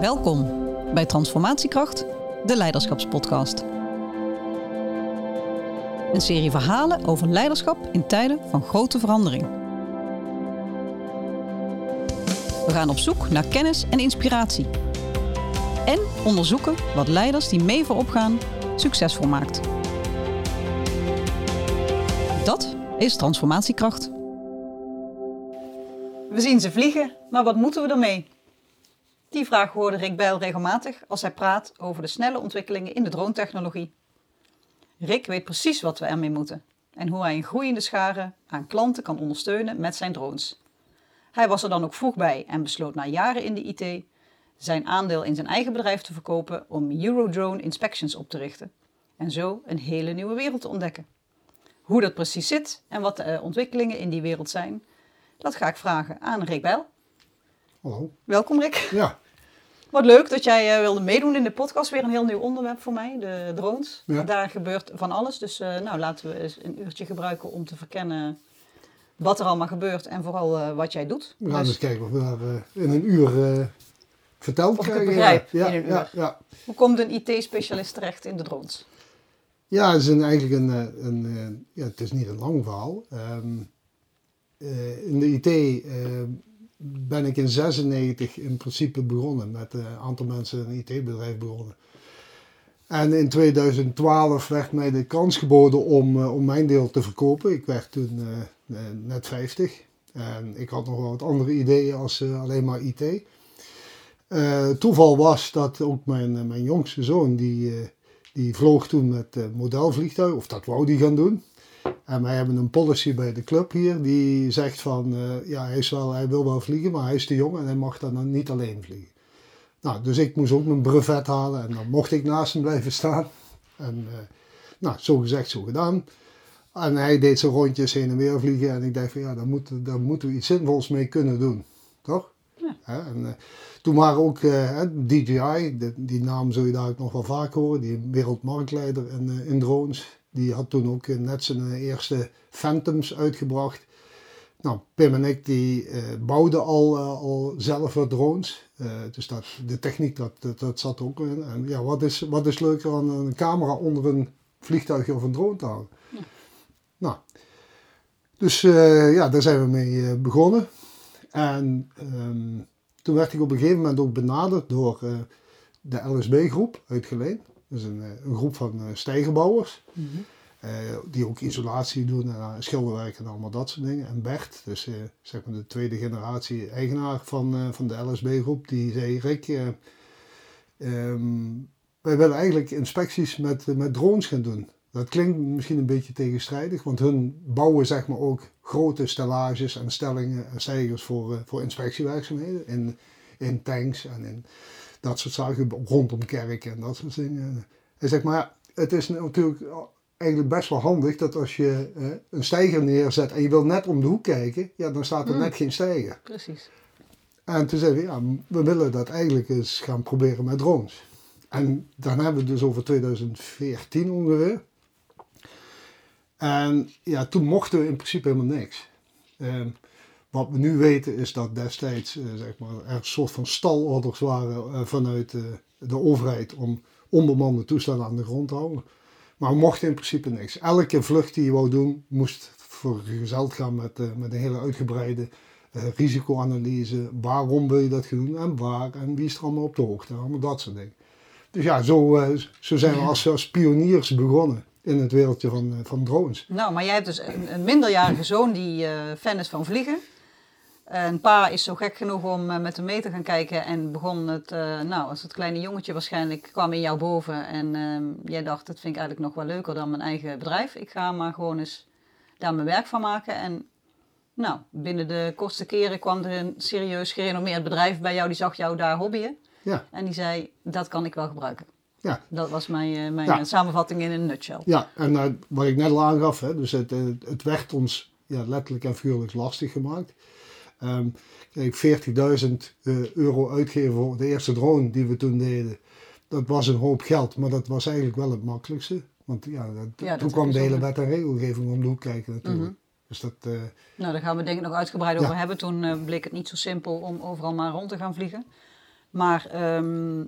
Welkom bij Transformatiekracht, de Leiderschapspodcast. Een serie verhalen over leiderschap in tijden van grote verandering. We gaan op zoek naar kennis en inspiratie. En onderzoeken wat leiders die mee voorop gaan succesvol maakt. Dat is transformatiekracht. We zien ze vliegen, maar wat moeten we ermee? Die vraag hoorde Rick Bijl regelmatig als hij praat over de snelle ontwikkelingen in de drone-technologie. Rick weet precies wat we ermee moeten en hoe hij een groeiende schare aan klanten kan ondersteunen met zijn drones. Hij was er dan ook vroeg bij en besloot na jaren in de IT zijn aandeel in zijn eigen bedrijf te verkopen om Eurodrone Inspections op te richten en zo een hele nieuwe wereld te ontdekken. Hoe dat precies zit en wat de ontwikkelingen in die wereld zijn, dat ga ik vragen aan Rick Bijl. Hallo. Welkom Rick. Ja, Wat leuk dat jij eh, wilde meedoen in de podcast. Weer een heel nieuw onderwerp voor mij, de drones. Ja. Daar gebeurt van alles. Dus eh, nou, laten we eens een uurtje gebruiken om te verkennen wat er allemaal gebeurt en vooral eh, wat jij doet. we gaan Dus eens kijken of we daar in een uur verteld Of krijgen. begrijp ja, in een ja, uur. ja. hoe komt een IT-specialist terecht in de drones? ja, het is een, eigenlijk een, een ja, het is niet een lang verhaal. Ehm, eh, in de IT eh, ben ik in 96 in principe begonnen met eh, een aantal mensen een IT-bedrijf begonnen. En in 2012 werd mij de kans geboden om, eh, om mijn deel te verkopen. Ik werd toen eh, net 50 en ik had nog wel wat andere ideeën als alleen maar IT. Eh, toeval was dat ook mijn, mijn jongste zoon, die, die vloog toen met modelvliegtuig, of dat wou die gaan doen. En wij hebben een policy bij de club hier, die zegt van, eh, ja, hij, is wel, hij wil wel vliegen, maar hij is te jong en hij mag dan dan niet alleen vliegen. Nou, dus ik moest ook mijn brevet halen en dan mocht ik naast hem blijven staan. En uh, nou, zo gezegd, zo gedaan. En hij deed zijn rondjes heen en weer vliegen en ik dacht van, ja, daar, moet, daar moeten we iets zinvols mee kunnen doen. Toch? Ja. En, eh, toen waren ook eh, DJI, de- die naam zul je daar ook nog wel vaak horen, die wereldmarktleider in, eh, in drones. Die had toen ook net zijn eh, eerste Phantoms uitgebracht. Nou, Pim en ik die eh, bouwden al, eh, al zelf wat drones. Dus dat, de techniek, dat, dat, dat zat ook in. En ja, wat is, wat is leuker dan een camera onder een vliegtuigje of een drone te houden? Nou, dus ja, daar zijn we mee begonnen. En ehm, toen werd ik op een gegeven moment ook benaderd door de LSB-groep uit Geleen. Dat is een, eh, een groep van eh, stijgerbouwers. eh, die ook isolatie doen en eh, schilderwerk en allemaal dat soort dingen. En Bert, dus zeg maar de tweede generatie eigenaar van, van de LSB-groep, die zei: Rick, eh, ehm, wij willen eigenlijk inspecties met, met drones gaan doen. Dat klinkt misschien een beetje tegenstrijdig, want hun bouwen zeg maar ook grote stellages en stellingen en stijgers voor, voor inspectiewerkzaamheden in, in tanks en in dat soort zaken rondom kerken en dat soort dingen. Hij zegt maar, ja, het is natuurlijk eigenlijk best wel handig dat als je eh, een stijger neerzet en je wil net om de hoek kijken, ja, dan staat er Mm. net geen stijger. Precies. En toen zeiden we, ja, we willen dat eigenlijk eens gaan proberen met drones. En dan hebben we het dus over 2014 ongeveer. En ja, toen mochten we in principe helemaal niks. Ehm, wat we nu weten is dat destijds eh, zeg maar, er een soort van stalorders waren eh, vanuit eh, de overheid om onbemande toestellen aan de grond te houden. Maar we mochten in principe niks. Elke vlucht die je wou doen, moest vergezeld gaan met, met een hele uitgebreide risicoanalyse. Waarom wil je dat gaan doen en waar en wie is er allemaal op de hoogte. Allemaal dat soort dingen. Dus ja, zo, zo zijn we als, als pioniers begonnen in het wereldje van, van drones. Nou, maar jij hebt dus een, een minderjarige zoon die fan is van vliegen. En pa is zo gek genoeg om eh, met hem mee te gaan kijken en begon het, eh, nou, als het kleine jongetje waarschijnlijk kwam in jou boven. En ehm, jij dacht, dat vind ik eigenlijk nog wel leuker dan mijn eigen bedrijf. Ik ga maar gewoon eens daar mijn werk van maken. En nou, binnen de kortste keren kwam er een serieus gerenommeerd bedrijf bij jou, die zag jou daar hobbyen. Ja, En die zei, dat kan ik wel gebruiken. ja. Dat was mijn, eh, mijn Ja. eh, samenvatting in een nutshell. Ja, en eh, wat ik net al aangaf, hè, dus het, eh, het werd ons ja, letterlijk en figuurlijk lastig gemaakt. Ehm kijk, 40.000 eh, euro uitgeven voor de eerste drone die we toen deden, dat was een hoop geld, maar dat was eigenlijk wel het makkelijkste. Want ja, dat- Ja, dat toen kwam de hele wet en regelgeving om de hoek kijken natuurlijk. Mhm. Dus dat, eh, Nou, daar gaan we denk ik nog uitgebreid Ja. over hebben. Toen eh, bleek het niet zo simpel om overal maar rond te gaan vliegen. Maar ehm,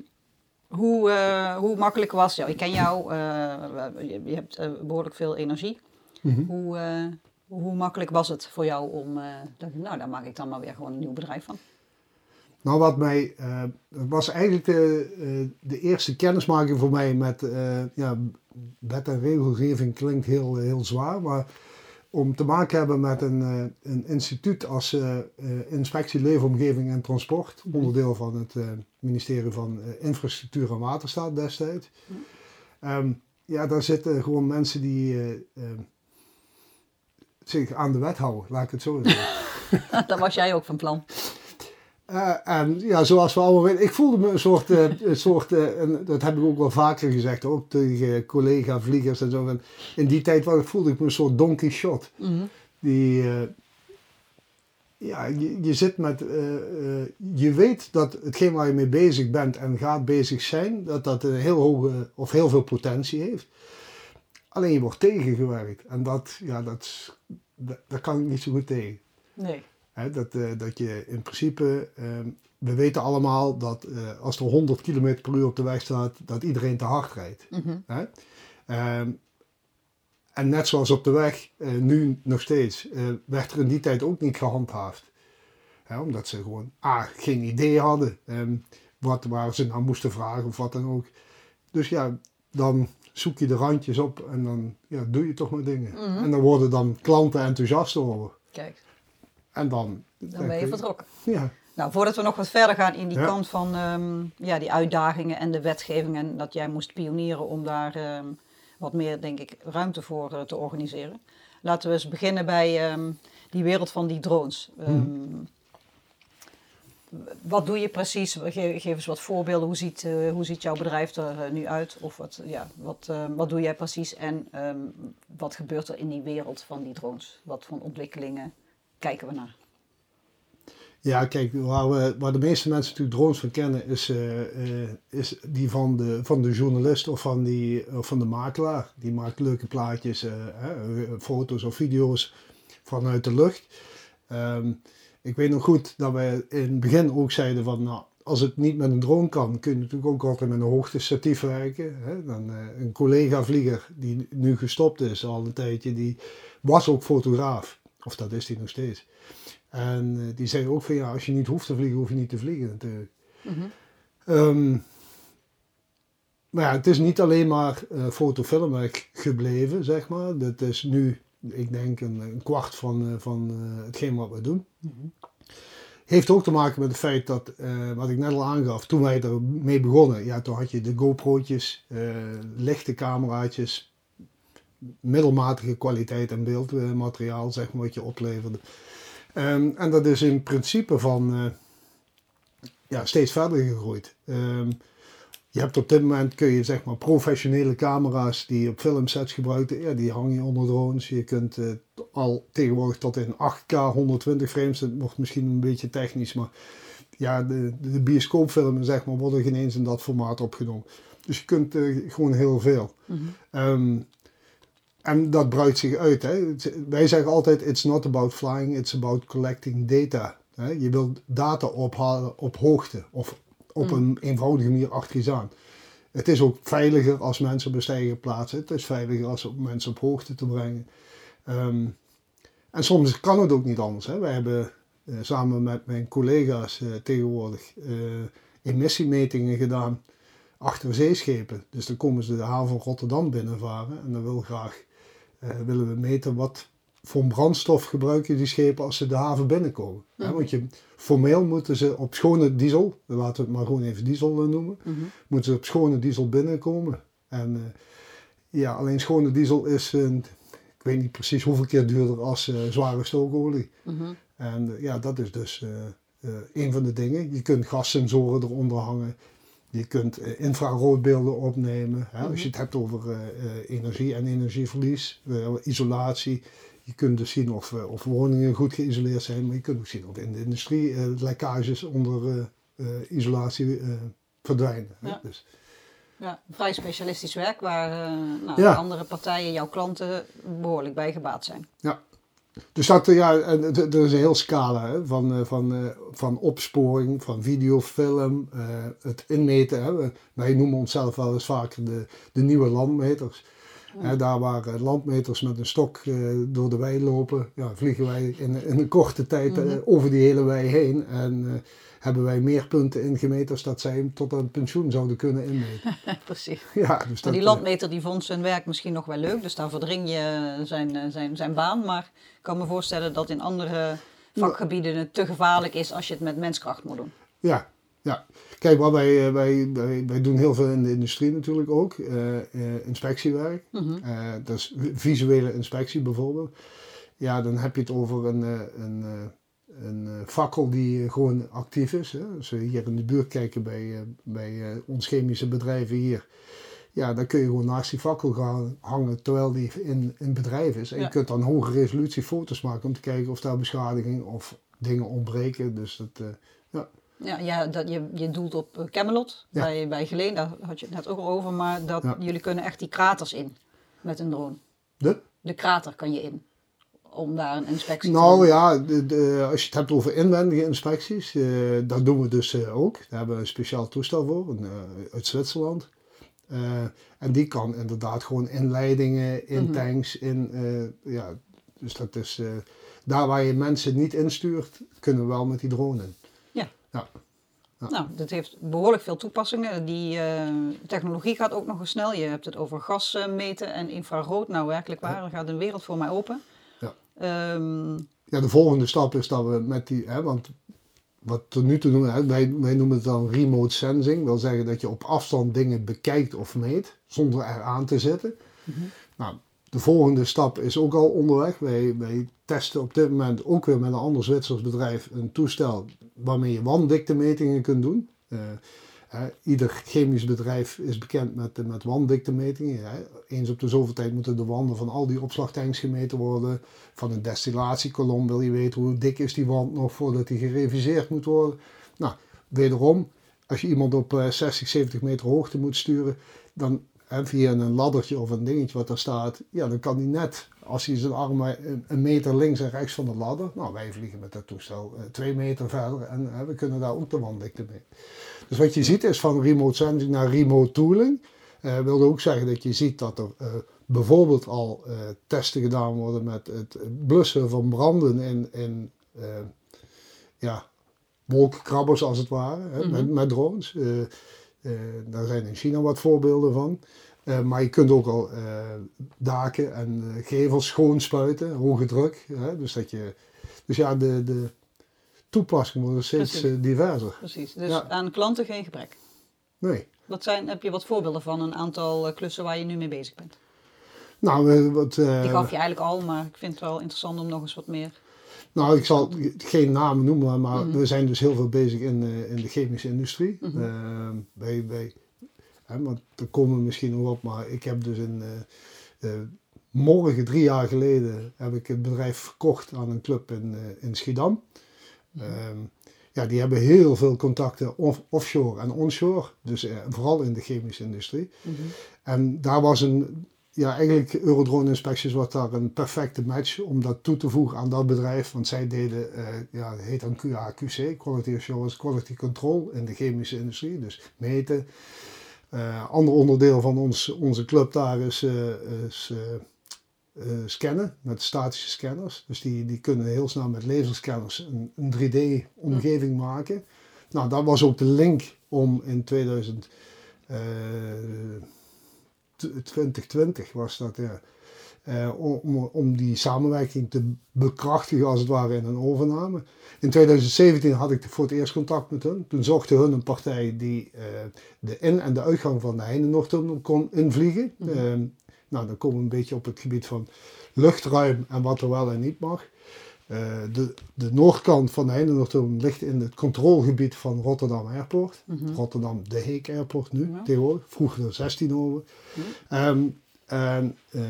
hoe, eh, hoe makkelijk was, ja, ik ken jou, je, je hebt eh, behoorlijk veel energie. Mhm. Hoe, hoe makkelijk was het voor jou om, dat, nou daar maak ik dan maar weer gewoon een nieuw bedrijf van. Nou, wat mij, het was eigenlijk de, eh, de eerste kennismaking voor mij met, ja, wet en regelgeving klinkt heel, heel zwaar, maar om te maken hebben met een, een instituut als Inspectie Leefomgeving en Transport, onderdeel van het ministerie van Infrastructuur en Waterstaat destijds. Ehm, ja, daar zitten gewoon mensen die zich aan de wet houden, laat ik het zo zeggen. dat was jij ook van plan. Eh, en ja, zoals we allemaal weten, ik voelde me een soort, eh, een soort eh, en dat heb ik ook wel vaker gezegd, ook tegen collega-vliegers en zo. van, in die tijd was, voelde ik me een soort Don Quixote. Mhm. Die, eh, ja, je, je zit met, eh, eh, je weet dat hetgeen waar je mee bezig bent en gaat bezig zijn, dat dat een heel hoge of heel veel potentie heeft. Alleen je wordt tegengewerkt en dat, ja, dat, dat, kan ik niet zo goed tegen. Nee. Dat, eh, dat je in principe, ehm, we weten allemaal dat eh, als er 100 km per uur op de weg staat, dat iedereen te hard rijdt. Mhm. Ehm, en net zoals op de weg, eh, nu nog steeds, werd er in die tijd ook niet gehandhaafd. Omdat ze gewoon A, geen idee hadden ehm, wat, waar ze naar moesten vragen of wat dan ook. Dus ja, dan zoek je de randjes op en dan ja, doe je toch maar dingen. Mhm. En dan worden dan klanten enthousiast over. Kijk, En dan... dan ben je vertrokken. Ja. Nou, voordat we nog wat verder gaan in die Ja. kant van ehm, ja, die uitdagingen en de wetgeving en dat jij moest pionieren om daar ehm, wat meer, denk ik, ruimte voor eh, te organiseren. Laten we eens beginnen bij ehm, die wereld van die drones. Ehm, Wat doe je precies? Ge- geef eens wat voorbeelden. Hoe ziet, eh, hoe ziet jouw bedrijf er eh, nu uit? Of wat, ja, wat, ehm, wat doe jij precies? En ehm, wat gebeurt er in die wereld van die drones? Wat voor ontwikkelingen kijken we naar? Ja, kijk, waar, waar de meeste mensen natuurlijk drones van kennen, is, eh, eh, is die van de, van de journalist of van, die, van de makelaar. Die maakt leuke plaatjes, eh, foto's of video's vanuit de lucht. Ehm, ik weet nog goed dat wij in het begin ook zeiden van, nou, als het niet met een drone kan, kun je natuurlijk ook altijd met een hoogtestatief werken. Hè. Dan, eh, een collega-vlieger die nu gestopt is al een tijdje, die was ook fotograaf. Of dat is hij nog steeds. En eh, die zei ook van ja, als je niet hoeft te vliegen, hoef je niet te vliegen natuurlijk. Ehm, maar ja, het is niet alleen maar eh fotofilmwerk gebleven, zeg maar. Dat is nu, ik denk, een, een kwart van, eh, van eh, hetgeen wat we doen. Heeft ook te maken met het feit dat, eh, wat ik net al aangaf, toen wij ermee begonnen, ja, toen had je de GoPro'tjes, lichte cameraatjes, middelmatige kwaliteit en beeldmateriaal, zeg maar, wat je opleverde. Ehm, en dat is in principe van ja, steeds verder gegroeid. Ehm, je hebt op dit moment kun je zeg maar professionele camera's die op filmsets gebruikt, ja, die hang je onder drones. Je kunt eh, al tegenwoordig tot in 8K 120 frames, dat wordt misschien een beetje technisch, maar ja, de, de bioscoopfilmen zeg maar, worden geen eens in dat formaat opgenomen. Dus je kunt eh, gewoon heel veel. Ehm, en dat breidt zich uit. Hè. Wij zeggen altijd, it's not about flying, it's about collecting data. Hè. Je wilt data ophalen op hoogte of op een eenvoudige manier achter iets aan. Het is ook veiliger als mensen op een plaatsen. Het is veiliger als op mensen op hoogte te brengen. Ehm, en soms kan het ook niet anders. Hè. Wij hebben eh, samen met mijn collega's eh, tegenwoordig eh, emissiemetingen gedaan achter zeeschepen. Dus dan komen ze de haven van Rotterdam binnenvaren en dan wil graag, willen we meten wat voor brandstof gebruiken die schepen als ze de haven binnenkomen. Hè, want je, formeel moeten ze op schone diesel, laten we het maar gewoon even diesel eh, noemen, moeten ze op schone diesel binnenkomen. En eh, ja, alleen schone diesel is, een, ik weet niet precies hoeveel keer duurder als eh, zware stookolie. En eh, ja, dat is dus een van de dingen. Je kunt gassensoren eronder hangen. Je kunt infraroodbeelden opnemen. Hè, Als je het hebt over energie en energieverlies, isolatie. Je kunt dus zien of, eh, of woningen goed geïsoleerd zijn. Maar je kunt ook zien of in de industrie eh, lekkages onder eh, isolatie verdwijnen. Ja. Dus, Ja, vrij specialistisch werk waar nou, Ja. andere partijen, jouw klanten, behoorlijk bij gebaat zijn. ja. Dus dat, ja, er is een heel scala hè, van, van, van opsporing, van videofilm, eh, het inmeten. Hè. Wij noemen onszelf wel eens vaker de, de nieuwe landmeters. Daar waar eh, landmeters met een stok eh, door de wei lopen, ja, vliegen wij in, in een korte tijd eh, over die hele wei heen. En hebben wij meer punten ingemeten als dat zij hem tot aan het pensioen zouden kunnen inmeten. Precies. ja, dus dat, die landmeter die vond zijn werk misschien nog wel leuk, dus daar verdring je zijn, zijn, zijn baan. Maar ik kan me voorstellen dat in andere vakgebieden het te gevaarlijk is als je het met menskracht moet doen. Ja, ja. Kijk, wat wij, eh, wij, wij, wij doen heel veel in de industrie natuurlijk ook. eh, eh, inspectiewerk. Eh, dat is visuele inspectie bijvoorbeeld. Ja, dan heb je het over een, een, een fakkel die gewoon actief is. Hè. Als we hier in de buurt kijken bij, bij ons chemische bedrijven hier. Ja, dan kun je gewoon naast die fakkel gaan hangen terwijl die in, in bedrijf is. En Ja. je kunt dan hoge resolutie foto's maken om te kijken of daar beschadiging of dingen ontbreken. Dus dat, ja. Ja, ja dat, je, je doelt op eh, Camelot Ja. bij, bij Geleen, daar had je het net ook al over. Maar dat, Ja. jullie kunnen echt die kraters in met een drone. De? De krater kan je in om daar een inspectie te Nou doen. ja, de, de- als je het hebt over inwendige inspecties, eh, dat doen we dus eh, ook. Daar hebben we een speciaal toestel voor, een, uit Zwitserland. En die kan inderdaad gewoon inleidingen, in Mhm. tanks, in, ja, dus dat is, daar waar je mensen niet instuurt, kunnen we wel met die drone in. Ja. Nou, dat heeft behoorlijk veel toepassingen. Die eh, technologie gaat ook nog eens snel. Je hebt het over gas eh, meten en infrarood. Nou, werkelijk waar, er gaat een wereld voor mij open. Ja. Ehm, Ja, de volgende stap is dat we met die, hè, want wat tot nu toe doen, hè, wij, wij noemen het dan remote sensing. Dat wil zeggen dat je op afstand dingen bekijkt of meet, zonder er aan te zitten. Nou, de volgende stap is ook al onderweg. Wij, wij testen op dit moment ook weer met een ander Zwitsers bedrijf een toestel waarmee je wanddiktemetingen kunt doen. Eh, ieder chemisch bedrijf is bekend met, met wanddiktemetingen. Hè. Eens op de zoveel tijd moeten de wanden van al die opslagtanks gemeten worden. Van een destillatiekolom wil je weten hoe dik is die wand nog voordat die gereviseerd moet worden. Nou, wederom, als je iemand op eh, 60, 70 meter hoogte moet sturen, dan hè, via een laddertje of een dingetje wat daar staat, ja, dan kan hij net, als hij zijn armen een, meter links en rechts van de ladder, nou wij vliegen met dat toestel eh, twee meter verder en hè, we kunnen daar ook de wanddikte mee. Dus wat je ziet is van remote sensing naar remote tooling. Eh wil ook zeggen dat je ziet dat er eh, bijvoorbeeld al eh, testen gedaan worden met het blussen van branden in, in eh, ja, wolkenkrabbers als het ware, hè, met, met drones. Eh, daar zijn in China wat voorbeelden van. Eh, maar je kunt ook al eh, daken en eh, gevels schoonspuiten, hoge druk. Hè, dus, dat je, dus ja, de, de toepassingen worden steeds diverser. precies. Dus Ja. aan klanten geen gebrek. Nee. Wat zijn, heb je wat voorbeelden van een aantal klussen waar je nu mee bezig bent? Nou, wat, Die gaf je eigenlijk al, maar ik vind het wel interessant om nog eens wat meer. Nou, ik zal geen namen noemen, maar Mhm. we zijn dus heel veel bezig in, eh, in de chemische industrie. Mhm. Eh, wij, wij, hè, want daar komen we misschien nog op, maar ik heb dus in, eh, morgen, drie jaar geleden, heb ik het bedrijf verkocht aan een club in, in Schiedam. Ehm, ja, die hebben heel veel contacten off- offshore en onshore, dus vooral in de chemische industrie. En daar was een, ja, eigenlijk Eurodrone Inspections was daar een perfecte match om dat toe te voegen aan dat bedrijf. Want zij deden, eh, ja, het heet dan QAQC, Quality Assurance, Quality Control in de chemische industrie. Dus meten. Eh ander onderdeel van ons, onze club daar is, eh, is scannen met statische scanners. Dus die, die kunnen heel snel met laserscanners een, een 3D-omgeving maken. Nou, dat was ook de link om in 2000, eh, t- 2020 was dat, ja. Eh, om, om- die samenwerking te bekrachtigen als het ware in een overname. In 2017 had ik voor het eerst contact met hun. Toen zochten hun een partij die eh, de in- en de uitgang van de Heinenoordtunnel kon invliegen. Eh, nou, dan komen we een beetje op het gebied van luchtruim en wat er wel en niet mag. Eh, de, de noordkant van de Heinenoordtunnel ligt in het controlegebied van Rotterdam Airport. Rotterdam De Heek Airport nu, Ja. tegenwoordig. Vroeger er 16 over. Ehm, en eh,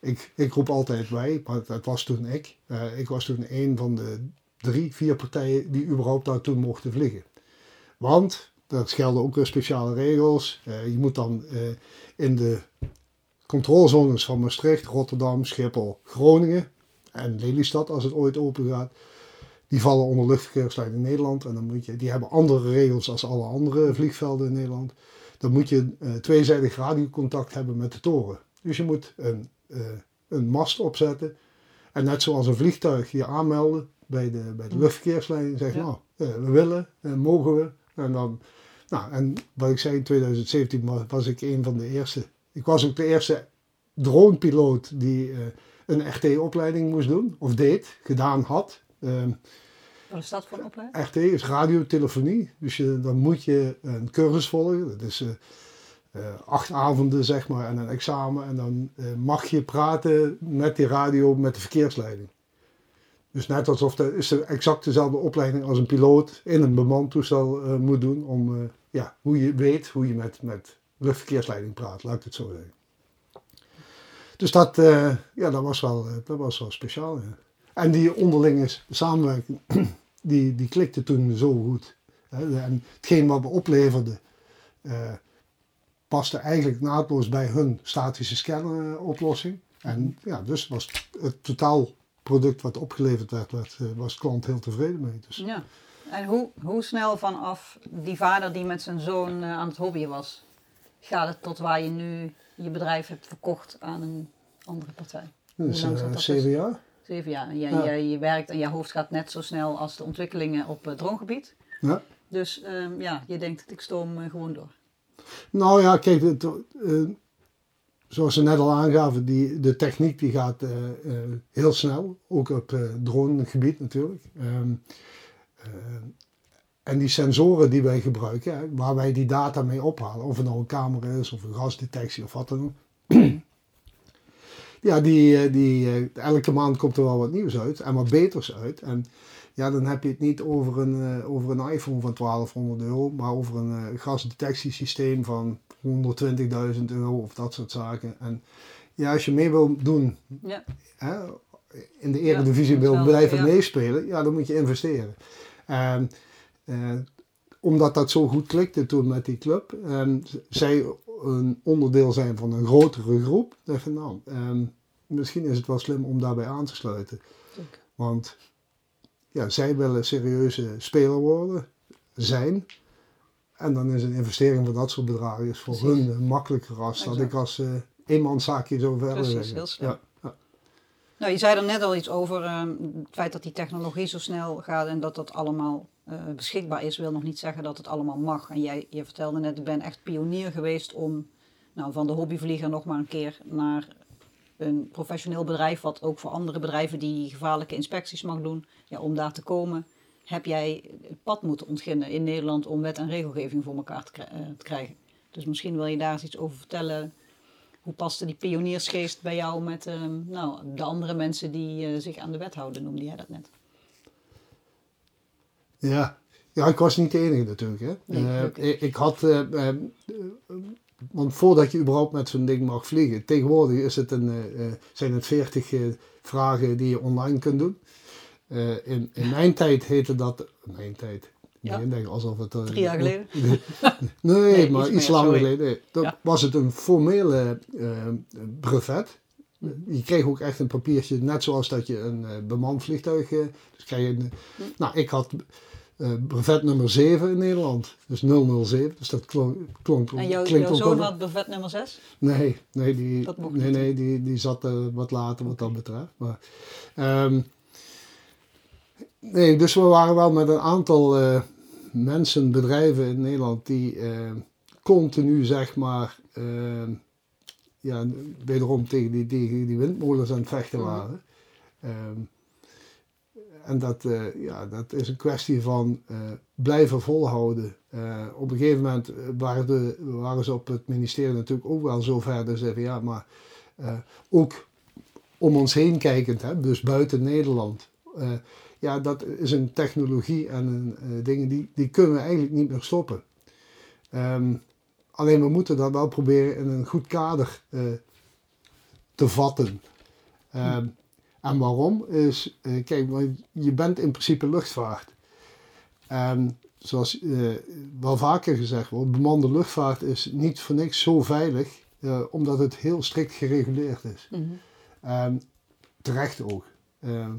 ik, ik roep altijd wij, maar het was toen ik. Eh, ik was toen een van de drie, vier partijen die überhaupt daar toen mochten vliegen. Want, daar gelden ook weer speciale regels. Je moet dan in de controlezones van Maastricht, Rotterdam, Schiphol, Groningen. En Lelystad als het ooit open gaat. Die vallen onder luchtverkeersleiding Nederland. En dan moet je, die hebben andere regels als alle andere vliegvelden in Nederland. Dan moet je uh, tweezijdig radiocontact hebben met de toren. Dus je moet een, uh, een mast opzetten. En net zoals een vliegtuig je aanmelden bij de, bij de luchtverkeersleiding. Zeg ja. nou, uh, we willen en mogen we. En dan, nou, en wat ik zei in 2017 was ik een van de eerste. Ik was ook de eerste dronepiloot die een RT-opleiding moest doen. Of deed, gedaan had. Ehm, wat is dat voor een opleiding? RT is radiotelefonie. Dus je, dan moet je een cursus volgen. Dat is uh, uh, acht avonden, zeg maar, en een examen. En dan uh, mag je praten met die radio met de verkeersleiding. Dus net alsof dat is de exact dezelfde opleiding als een piloot in een bemand toestel moet doen. Om ja, hoe je weet hoe je met, met luchtverkeersleiding praat, laat ik het zo zeggen. Dus dat, ja, dat, was wel, dat was wel speciaal. En die onderlinge samenwerking, die, die klikte toen zo goed. En hetgeen wat we opleverden, uh, paste eigenlijk naadloos bij hun statische scanneroplossing. En ja, dus was het totaalproduct wat opgeleverd werd, werd eh, was de klant heel tevreden mee. Dus. Ja. En hoe, hoe snel vanaf die vader die met zijn zoon aan het hobbyen was, gaat het tot waar je nu je bedrijf hebt verkocht aan een andere partij? Dus, uh, zeven jaar. Zeven jaar. En je, ja. je, je, werkt en je hoofd gaat net zo snel als de ontwikkelingen op het droomgebied. Ja. Dus um, ja, je denkt, ik stoom uh, gewoon door. Nou ja, kijk, het, uh, zoals ze net al aangaven, die, de techniek die gaat uh, heel snel. Ook op het dronegebied natuurlijk. Um, en die sensoren die wij gebruiken, hè, waar wij die data mee ophalen, of het nou een camera is of een gasdetectie of wat dan ook ja, die, eh, die, eh, elke maand komt er wel wat nieuws uit en wat beters uit. En ja, dan heb je het niet over een, uh, over een iPhone van 1200 euro, maar over een gasdetectiesysteem van 120.000 euro of dat soort zaken. En ja, als je mee wil doen, ja. hè, in de Eredivisie ja, wil blijven ja. meespelen, ja, dan moet je investeren. En, omdat dat zo goed klikte toen met die club, en zij een onderdeel zijn van een grotere groep, dan van nou, um, misschien is het wel slim om daarbij aan te sluiten. Zeker. Want ja, zij willen serieuze speler worden, zijn. En dan is een investering van dat soort bedragen is voor Precies. hun makkelijker als dat ik als uh, eenmanszaakje zo verder Precies, heel slim. Ja, ja. Nou, je zei er net al iets over uh, het feit dat die technologie zo snel gaat en dat dat allemaal uh, beschikbaar is, wil nog niet zeggen dat het allemaal mag. En jij je vertelde net, ik ben echt pionier geweest om nou, van de hobbyvlieger nog maar een keer naar een professioneel bedrijf, wat ook voor andere bedrijven die gevaarlijke inspecties mag doen, ja, om daar te komen, heb jij het pad moeten ontginnen in Nederland om wet en regelgeving voor elkaar te, te krijgen. Dus misschien wil je daar eens iets over vertellen. Hoe paste die pioniersgeest bij jou met uh, nou, de andere mensen die uh, zich aan de wet houden, noemde jij dat net? Ja. ja, ik was niet de enige natuurlijk. Hè. Nee, uh, ik, ik, had, uh, uh, want voordat je überhaupt met zo'n ding mag vliegen, tegenwoordig is het een, zijn het 40 vragen die je online kunt doen. in, in mijn tijd heette dat, mijn tijd, ja. Nee, denk alsof het... Drie jaar geleden? nee, nee, maar iets, iets langer geleden. Nee, dan ja. was het een formele brevet. Je kreeg ook echt een papiertje, net zoals dat je een uh, bemand vliegtuig. Uh, dus krijg je een, hm. Nou, ik had uh, brevet nummer 7 in Nederland. Dus 007. Dus dat klonk. klonk en jou, klinkt jouw zoon had brevet nummer 6? Nee, nee, die, nee, nee, die, die zat uh, wat later wat dat betreft. Maar, um, nee, dus we waren wel met een aantal uh, mensen, bedrijven in Nederland die continu zeg maar ja, wederom tegen die, tegen die windmolens aan het vechten mhm. waren. Um, en dat, uh, ja, dat is een kwestie van uh, blijven volhouden. Uh, op een gegeven moment waren, de, waren ze op het ministerie natuurlijk ook wel zo ver ze zeiden, ja, maar ook om ons heen kijkend, hè, dus buiten Nederland. ja, dat is een technologie en een, dingen die, die kunnen we eigenlijk niet meer stoppen. Um, alleen we moeten dat wel proberen in een goed kader te vatten. Um, en waarom is, uh, kijk, je bent in principe luchtvaart. En zoals uh, wel vaker gezegd wordt, bemande luchtvaart is niet voor niks zo veilig, uh, omdat het heel strikt gereguleerd is. Mm -hmm. terecht ook. Ehm,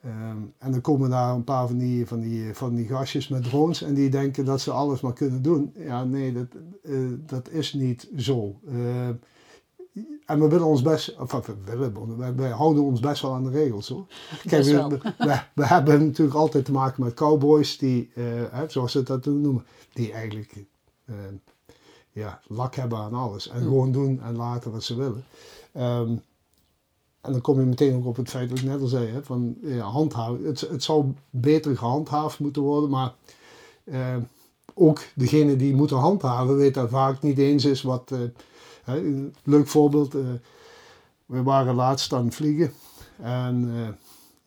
ehm, en dan komen daar een paar van die, van, die, van die gastjes met drones en die denken dat ze alles maar kunnen doen. Ja, nee, dat, eh, dat is niet zo. Ehm, en we willen ons best, we willen, wij, wij houden ons best wel aan de regels hoor. Kijk, we, we, we hebben natuurlijk altijd te maken met cowboys die, eh, hè, zoals ze dat noemen, die eigenlijk eh, ja, lak hebben aan alles. En gewoon doen en laten wat ze willen. Ehm, en dan kom je meteen ook op het feit wat ik net al zei, hè, van ja, handhaven. Het, het zou beter gehandhaafd moeten worden, maar eh, ook degene die moeten handhaven weet dat vaak niet eens is wat... een leuk voorbeeld, eh, we waren laatst aan het vliegen en eh,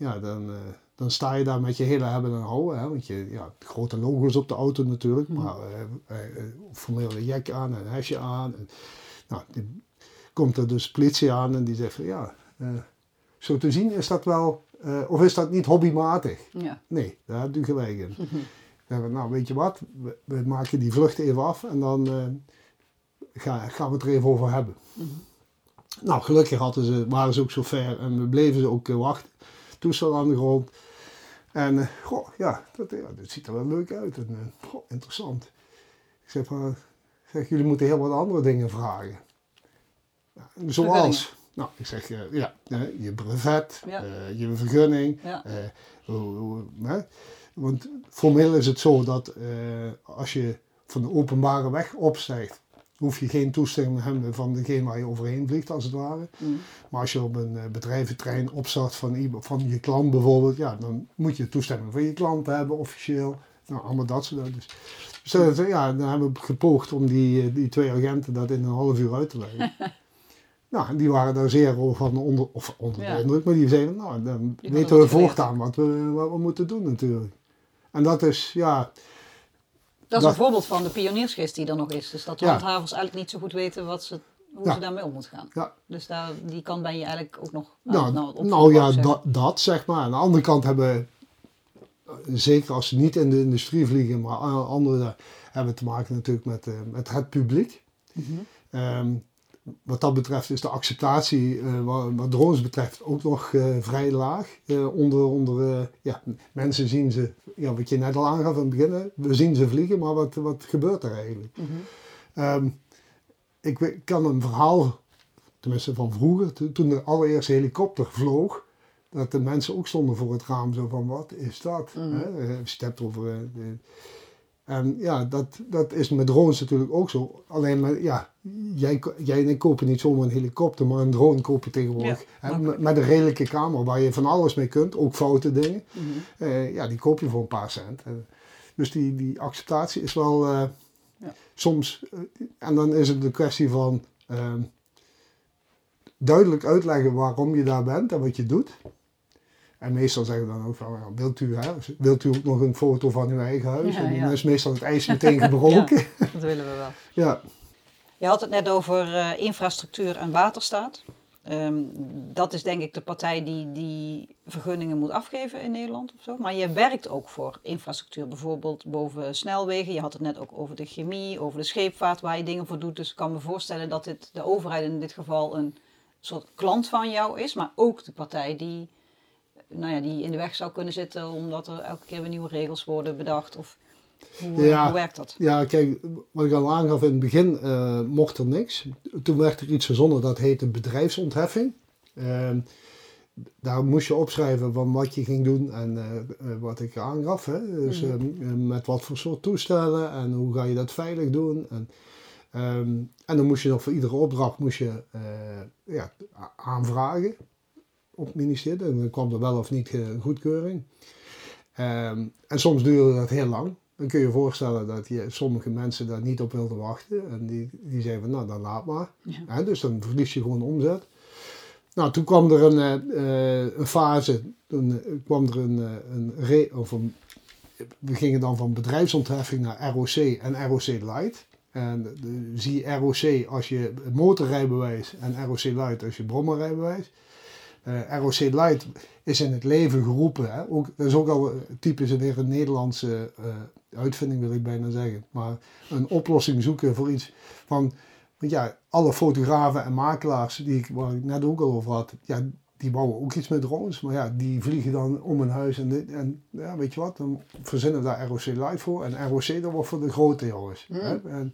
ja, dan, eh, dan sta je daar met je hele hebben en houden, hè, want je, ja, grote logo's op de auto natuurlijk, maar eh, eh, formele jek aan en hesje aan. En, nou, die komt er dus politie aan en die zegt van ja, zo te zien is dat wel, of is dat niet hobbymatig? Ja. Nee, daar heb je gelijk in. Nou weet je wat, we, we maken die vlucht even af en dan ga, gaan we het er even over hebben. Nou, gelukkig hadden ze, waren ze ook zo ver en we bleven ze ook eh, wachten. Toestel aan de grond. En eh, goh, ja, dat, ja, dat ziet er wel leuk uit en eh, goh, interessant. Ik zeg van, zeg, jullie moeten heel wat andere dingen vragen. Ja, zoals, nou, ik zeg, ja, je brevet, Ja. je vergunning, Ja. hoe- hoe- hè? Want formeel is het zo dat als je van de openbare weg opstijgt, hoef je geen toestemming te hebben van degene waar je overheen vliegt, als het ware. Mm. Maar als je op een eh, bedrijventrein opstart van, van je klant bijvoorbeeld, ja, dan moet je toestemming van je klant hebben, officieel. Nou, allemaal dat soort dingen. Dus, dus dat- ja, dan hebben we gepoogd om die, eh, die twee agenten dat in een half uur uit te leggen. nou, en die waren daar zeer van onder, of onder de Ja. indruk, maar die zeiden, nou, dan hadden weten we voortaan wat we, wat we moeten doen natuurlijk. En dat is, ja, Dat is een voorbeeld van de pioniersgeest die er nog is. Dus dat handhavers eigenlijk niet zo goed weten wat ze, hoe Ja. ze daarmee om moeten gaan. ja, Dus daar, die kant ben je eigenlijk ook nog Nou, nou, opvoeren, ja, dat, dat zeg maar. Aan de andere kant hebben, eh, zeker als ze niet in de industrie vliegen, maar a- andere hebben te maken natuurlijk met, eh, met het publiek. Mhm. Ehm, wat dat betreft is de acceptatie, eh, wat, drones betreft, ook nog eh, vrij laag. Eh, onder onder ja, mensen zien ze, ja, wat je net al aangaf aan het begin, we zien ze vliegen, maar wat, wat gebeurt er eigenlijk? Mhm. Ehm, ik kan een verhaal, tenminste van vroeger, to- toen de allereerste helikopter vloog, dat de mensen ook stonden voor het raam zo van, wat is dat? Mm. Hè? Hebt over... de- en ja, dat, dat is met drones natuurlijk ook zo. Alleen, maar, ja, jij, jij en ik kopen niet zomaar een helikopter, maar een drone koop je tegenwoordig. Ja, hè, makkelijk. met, met een redelijke camera waar je van alles mee kunt, ook foute dingen. Mhm. Eh, ja, die koop je voor een paar cent. Eh, dus die, die acceptatie is wel eh, Ja. soms. en dan is het de kwestie van ehm, duidelijk uitleggen waarom je daar bent en wat je doet. En meestal zeggen we dan ook van, wilt, u, hè, wilt u ook nog een foto van uw eigen huis? Ja, en dan ja. is meestal het ijs meteen gebroken. ja. Dat willen we wel. ja. Je had het net over eh, infrastructuur en waterstaat. Ehm, dat is denk ik de partij die die vergunningen moet afgeven in Nederland of zo. Maar je werkt ook voor infrastructuur, bijvoorbeeld boven snelwegen. Je had het net ook over de chemie, over de scheepvaart waar je dingen voor doet. Dus ik kan me voorstellen dat dit, de overheid in dit geval een soort klant van jou is. Maar ook de partij die, nou ja, die in de weg zou kunnen zitten omdat er elke keer weer nieuwe regels worden bedacht. Of hoe, eh, Ja. hoe werkt dat? Ja, kijk, wat ik al aangaf in het begin, eh, mocht er niks. Toen werd er iets verzonnen dat heette bedrijfsontheffing. Ehm, daar moest je opschrijven van wat je ging doen en eh, wat ik aangaf. Hè? Dus Mhm. ehm, met wat voor soort toestellen en hoe ga je dat veilig doen. En, ehm, en dan moest je nog voor iedere opdracht moest je, ja, aanvragen op het ministerie. En dan kwam er wel of niet eh, goedkeuring. Ehm, en soms duurde dat heel lang. Dan kun je je voorstellen dat je, sommige mensen daar niet op wilden wachten. En die, die zeiden van, nou dan laat maar. Ja. Dus dan verlies je gewoon omzet. Nou, toen kwam er een, eh, eh, een fase, toen kwam er een, een, re, of een, we gingen dan van bedrijfsontheffing naar ROC en ROC Light. En de, zie ROC als je motorrijbewijs en ROC Light als je brommerrijbewijs. Eh, ROC Light is in het leven geroepen. Hè? Ook, dat is ook al typisch weer een Nederlandse eh, uitvinding, wil ik bijna zeggen. Maar een oplossing zoeken voor iets van. Want ja, alle fotografen en makelaars die ik, waar ik net ook al over had, ja, die bouwen ook iets met drones, maar ja, die vliegen dan om een huis en, dit, en ja, weet je wat, dan verzinnen we daar ROC Live voor. En ROC, dat wordt voor de grote jongens. Mm. Hè? En,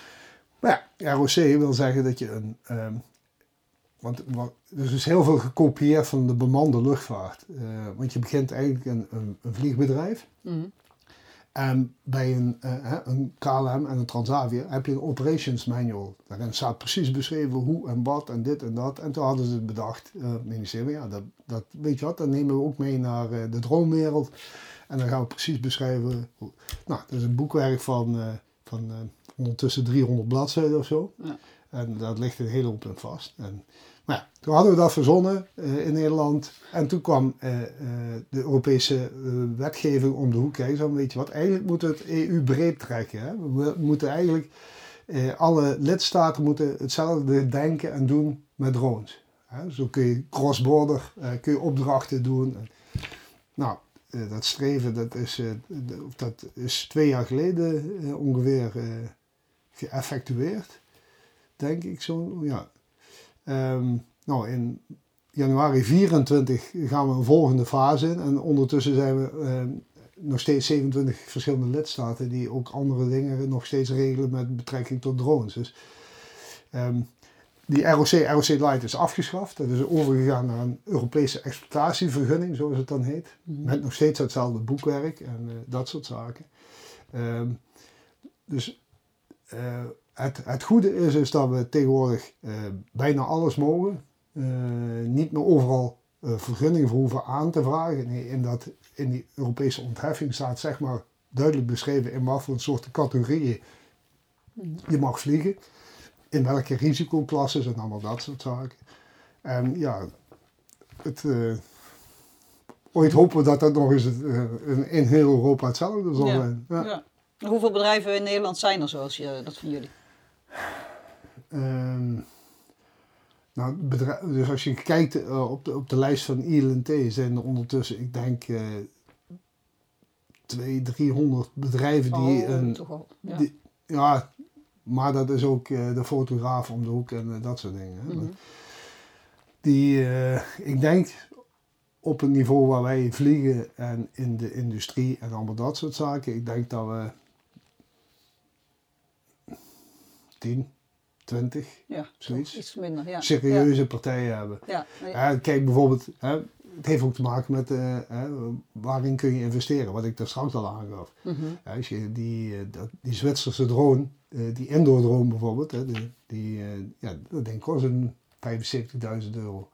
maar ja, ROC wil zeggen dat je een, ehm, want er is heel veel gekopieerd van de bemande luchtvaart. Eh, want je begint eigenlijk een, een, een vliegbedrijf. Mhm. En bij een, eh, een KLM en een Transavia heb je een operations manual. Daarin staat precies beschreven hoe en wat en dit en dat. En toen hadden ze het bedacht, het ministerie, ja, dat, dat, weet je wat, dat nemen we ook mee naar de droomwereld. En dan gaan we precies beschrijven. Hoe, nou, dat is een boekwerk van, van ondertussen 300 bladzijden of zo. Ja. En dat ligt een hele hoop in vast. En, ja, toen hadden we dat verzonnen eh, in Nederland. En toen kwam eh, eh, de Europese wetgeving om de hoek kijken. Weet je wat, eigenlijk moeten we het EU breed trekken. Hè? We moeten eigenlijk, alle lidstaten moeten hetzelfde denken en doen met drones. Zo kun je cross-border, kun je opdrachten doen. En, nou, dat streven, dat is, dat is twee jaar geleden ongeveer geëffectueerd. Denk ik zo, ja. Ehm, nou, in januari 24 gaan we een volgende fase in. En ondertussen zijn we ehm, nog steeds 27 verschillende lidstaten die ook andere dingen nog steeds regelen met betrekking tot drones. Dus ehm, die ROC, ROC Light is afgeschaft. Dat is overgegaan naar een Europese exploitatievergunning, zoals het dan heet. Met nog steeds hetzelfde boekwerk en eh, dat soort zaken. Dus eh, het, het goede is, is dat we tegenwoordig eh, bijna alles mogen. Eh, niet meer overal eh, vergunning voor hoeven aan te vragen. Nee, in, dat, in die Europese ontheffing staat zeg maar duidelijk beschreven in wat voor soorten categorieën je mag vliegen. In welke risicoklasses en allemaal dat soort zaken. En ja, het, ooit hopen we dat dat nog eens in, in heel Europa hetzelfde zal Ja. zijn. Ja. Ja. Hoeveel bedrijven in Nederland zijn er zoals je, dat van jullie? Ehm, nou, dus als je kijkt eh, op, de, op de lijst van ILNT zijn er ondertussen, ik denk, eh 200, 300 bedrijven die oh, een. Ja. die- ja, maar dat is ook eh, de fotograaf om de hoek en eh, dat soort dingen. Hè. Mhm. Die, ik denk op het niveau waar wij vliegen en in de industrie en allemaal dat soort zaken, ik denk dat we 10, 20 ja, zoiets. iets minder. Ja. serieuze partijen hebben. Ja. Kijk bijvoorbeeld, hè, het heeft ook te maken met eh, hè, waarin kun je investeren, wat ik daar straks al aangaf. Ja, als je die, eh, dat, die Zwitserse drone, eh, die indoor drone bijvoorbeeld, hè, die, die, ja, dat denk ik kost een 75.000 euro.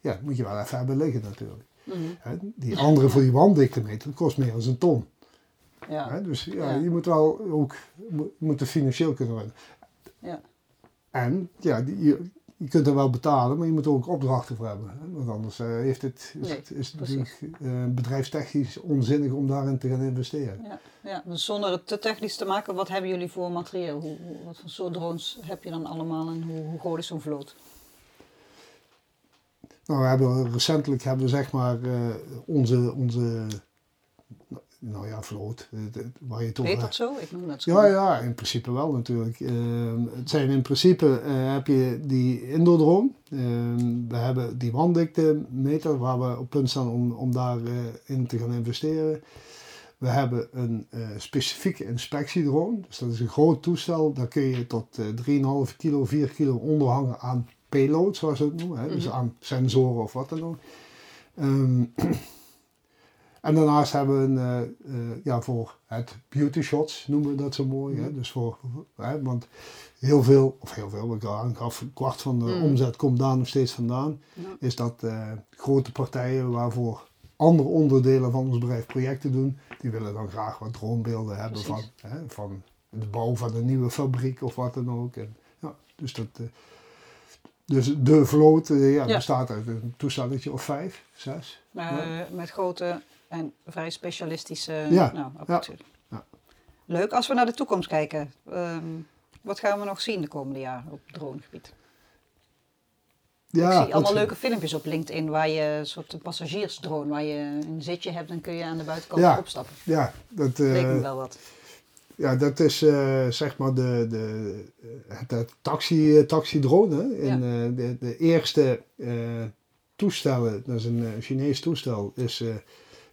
Ja, dat moet je wel even hebben liggen natuurlijk. Mhm. Die andere voor die wanddiktemeter, dat kost meer dan een ton. Ja. Dus ja, Ja. je moet wel ook je moet er financieel kunnen runnen. Ja. En ja, die, je, je kunt er wel betalen, maar je moet er ook opdrachten voor hebben. Hè? Want anders eh, heeft het, is Nee, het, is het precies. natuurlijk eh, bedrijfstechnisch onzinnig om daarin te gaan investeren. Ja, ja, dus zonder het te technisch te maken, wat hebben jullie voor materieel? Hoe, hoe- wat voor soort drones heb je dan allemaal en hoe, hoe groot is zo'n vloot? Nou, we hebben recentelijk hebben we zeg maar eh, onze, onze, nou ja, vloot, eh, waar je over Heet dat zo? Ik noem dat zo. Ja, ja, in principe wel natuurlijk. Ehm, het zijn in principe eh, heb je die indoor drone. Ehm, we hebben die wanddikte meter waar we op punt staan om, om daarin in te gaan investeren. We hebben een eh, specifieke inspectiedrone. Dus dat is een groot toestel. Daar kun je tot eh 3,5 kilo, 4 kilo onderhangen aan payload, zoals ze het noemen. Hè? Dus Mhm. aan sensoren of wat dan ook. Ehm, en daarnaast hebben we een, eh, eh, ja, voor het beauty shots noemen we dat zo mooi. Hè? Dus voor, hè, want heel veel, of heel veel, ik aangaf, een kwart van de Mm. omzet komt daar nog steeds vandaan. Is dat eh, grote partijen waarvoor andere onderdelen van ons bedrijf projecten doen, die willen dan graag wat droombeelden hebben van, hè, van de bouw van een nieuwe fabriek of wat dan ook. En, ja, dus, dat, dus de vloot ja, Ja. bestaat uit een toestelletje of vijf, zes. Met grote en vrij specialistische Ja, nou, apparatuur. ja. Leuk. Als we naar de toekomst kijken, ehm, wat gaan we nog zien de komende jaren op dronegebied? Ja, ik zie allemaal leuke filmpjes op LinkedIn waar je een soort passagiersdrone, waar je een zitje hebt en kun je aan de buitenkant Ja. opstappen. Ja, dat, Leek eh, me wel wat. ja, dat is eh, zeg maar de, de, het, het taxi, taxidrone. In, Ja. eh, de, de eerste eh, toestellen, dat is een uh, Chinees toestel, is, uh,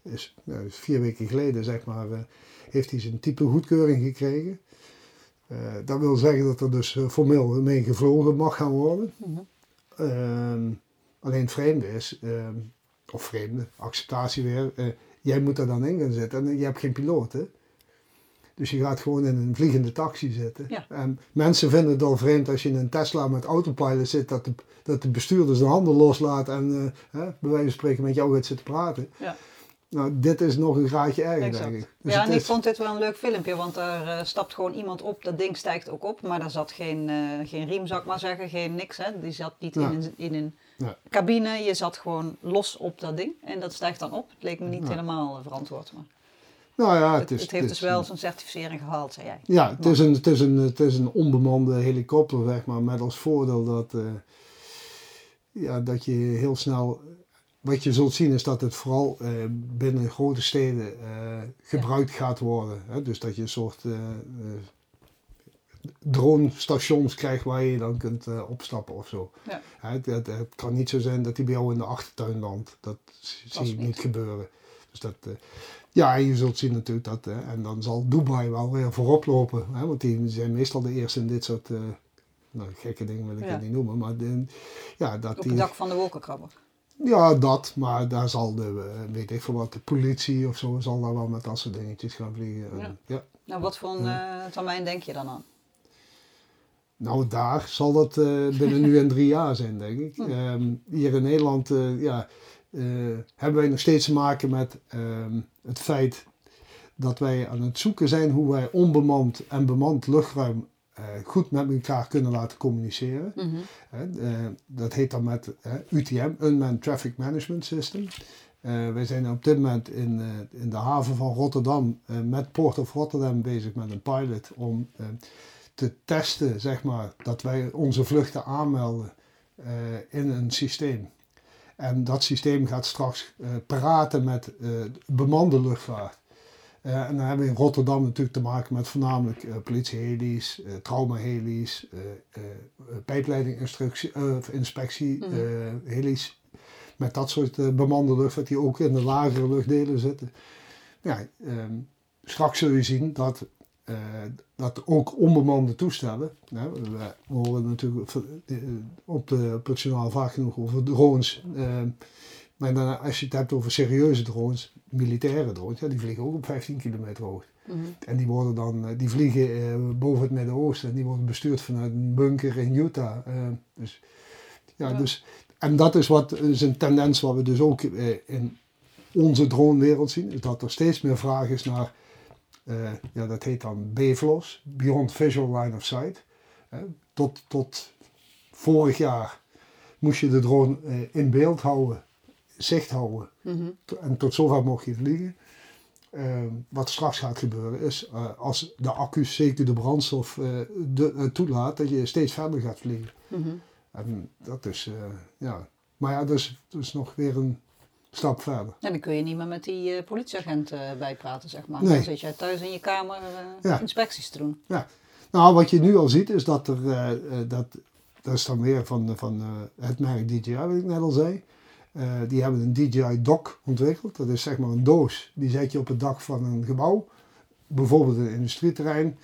is, nou, is, vier weken geleden zeg maar, uh, heeft hij zijn type goedkeuring gekregen. dat wil zeggen dat er dus formeel mee gevlogen mag gaan worden. Mm -hmm. alleen het vreemde is, ehm, of vreemde, acceptatie weer, jij moet daar dan in gaan zitten en je hebt geen piloot. Hè? Dus je gaat gewoon in een vliegende taxi zitten. En mensen vinden het al vreemd als je in een Tesla met autopilot zit, dat de, dat de bestuurder zijn handen loslaat en uh, hè, bij wijze van spreken met jou gaat zitten praten. Ja. Nou, dit is nog een graadje erger, denk ik. Dus ja, en ik vond dit wel een leuk filmpje, want er uh, stapt gewoon iemand op, dat ding stijgt ook op, maar daar zat geen, uh, geen riem, zou ik maar zeggen, geen niks. Hè. Die zat niet in een, in een cabine, je zat gewoon los op dat ding en dat stijgt dan op. Het leek me niet helemaal verantwoord. Maar. Nou ja, het, is, het heeft dus wel zo'n certificering gehaald, zei jij. Ja, het is, een, het, is een, het is een onbemande helikopter, zeg maar, met als voordeel dat, uh, ja, dat je heel snel... Wat je zult zien is dat het vooral uh, binnen grote steden uh, gebruikt gaat worden. Hè? Dus dat je een soort drone-stations krijgt waar je dan kunt opstappen of zo. Ja. Het, het, het, kan niet zo zijn dat die bij jou in de achtertuin landt. Dat zie ik niet gebeuren. Dus dat, ja, je zult zien natuurlijk dat, uh, en dan zal Dubai wel weer voorop lopen, hè, want die zijn meestal de eerste in dit soort, uh, nou gekke dingen wil ik ja. het niet noemen, maar de, ja, dat Op het dak van de wolkenkrabber. Ja, dat, maar daar zal de, uh, weet ik veel wat, de politie of zo, zal daar wel met dat soort dingetjes gaan vliegen. Ja. ja. Nou, wat voor een termijn denk je dan aan? Nou, daar zal dat binnen nu en drie jaar zijn, denk ik. Hm. Um, hier in Nederland, ja, uh, hebben wij nog steeds te maken met uh, het feit dat wij aan het zoeken zijn hoe wij onbemand en bemand luchtruim goed met elkaar kunnen laten communiceren. Mm -hmm. dat heet dan met UTM, Unmanned Traffic Management System. wij zijn op dit moment in, in de haven van Rotterdam met Port of Rotterdam bezig met een pilot om te testen, zeg maar, dat wij onze vluchten aanmelden in een systeem. En dat systeem gaat straks uh, praten met uh, bemande luchtvaart. Uh, en dan hebben we in Rotterdam natuurlijk te maken met voornamelijk uh, politieheli's, uh, pijpleidinginspectie, heli's. Met dat soort bemande luchtvaart die ook in de lagere luchtdelen zitten. Ja, ehm, straks zul je zien dat uh, dat ook onbemande toestellen, hè, we, we, horen natuurlijk eh, op, de, op het journaal vaak genoeg over drones, uh, maar dan, als je het hebt over serieuze drones, militaire drones, ja, die vliegen ook op 15 kilometer hoogte. Mm -hmm. En die, worden dan, die vliegen uh, boven het Midden-Oosten en die worden bestuurd vanuit een bunker in Utah. dus, ja, ja, Dus, en dat is, wat, is een tendens wat we dus ook in onze dronewereld zien, is dat er steeds meer vraag is naar ja, dat heet dan BVLOS, Beyond Visual Line of Sight. Tot, tot vorig jaar moest je de drone in beeld houden, zicht houden. Mm -hmm. En tot zover mocht je vliegen. wat straks gaat gebeuren is, als de accu's, zeker de brandstof, de, toelaat, dat je steeds verder gaat vliegen. Mm -hmm. En dat is, ja. Maar ja, dus, dus nog weer een stap verder. En dan kun je niet meer met die politieagent bijpraten, zeg maar. Nee. Dan zit jij thuis in je kamer inspecties te doen. Ja. Nou, wat je nu al ziet is dat er, dat, dat is dan weer van, van het merk DJI, wat ik net al zei. Die hebben een DJI Dock ontwikkeld. Dat is zeg maar een doos, die zet je op het dak van een gebouw. Bijvoorbeeld een industrieterrein.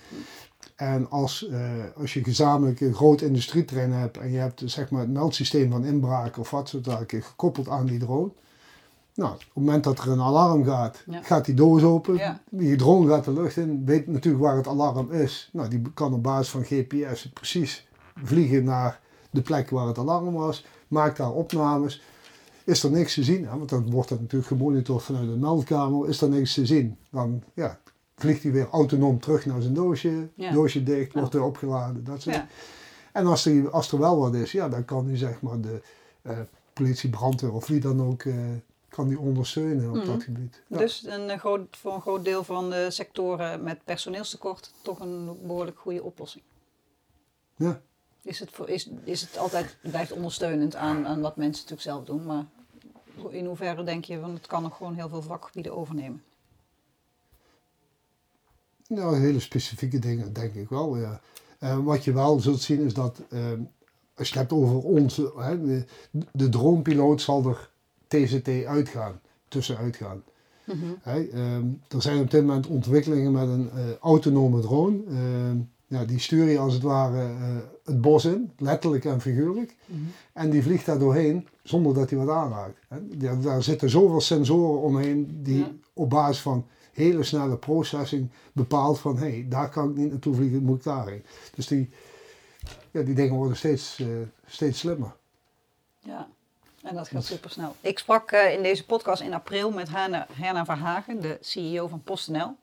En als, als je gezamenlijk een groot industrieterrein hebt en je hebt zeg maar, het meldsysteem van inbraak of wat soort zaken gekoppeld aan die drone, nou, op het moment dat er een alarm gaat, gaat die doos open. Die drone gaat de lucht in, weet natuurlijk waar het alarm is. Nou, die kan op basis van GPS precies vliegen naar de plek waar het alarm was. Maakt daar opnames. Is er niks te zien, hè? want dan wordt dat natuurlijk gemonitord vanuit de meldkamer. Is er niks te zien, dan ja, vliegt hij weer autonoom terug naar zijn doosje. Doosje dicht, wordt weer opgeladen. Dat soort. En als er, als er wel wat is, ja, dan kan hij zeg maar de uh, politie, brandweer of wie dan ook... Uh, kan die ondersteunen op dat mhm. gebied. Dus een eh, groot, voor een groot deel van de sectoren met personeelstekort toch een behoorlijk goede oplossing. Ja. Is het, voor, is, is het altijd, blijft ondersteunend aan, aan wat mensen natuurlijk zelf doen, maar in hoeverre denk je, van het kan nog gewoon heel veel vakgebieden overnemen? Nou, hele specifieke dingen denk ik wel, ja. Uh, wat je wel zult zien is dat uh, als je het hebt over ons, hè, de, de dronepiloot zal er TCT uitgaan, tussenuit gaan. Mhm. Ehm, er zijn op dit moment ontwikkelingen met een eh, autonome drone. Ehm, ja, die stuur je als het ware eh, het bos in, letterlijk en figuurlijk. Mhm. En die vliegt daar doorheen zonder dat hij wat aanraakt. Hè. Daar, daar zitten zoveel sensoren omheen die Ja. op basis van hele snelle processing bepaalt van hé, hey, daar kan ik niet naartoe vliegen, moet ik daarheen. Dus die, ja, die dingen worden steeds, eh, steeds slimmer. Ja, en dat gaat super snel. Ik sprak eh, in deze podcast in april met Herna, Herna Verhagen, de CEO van PostNL.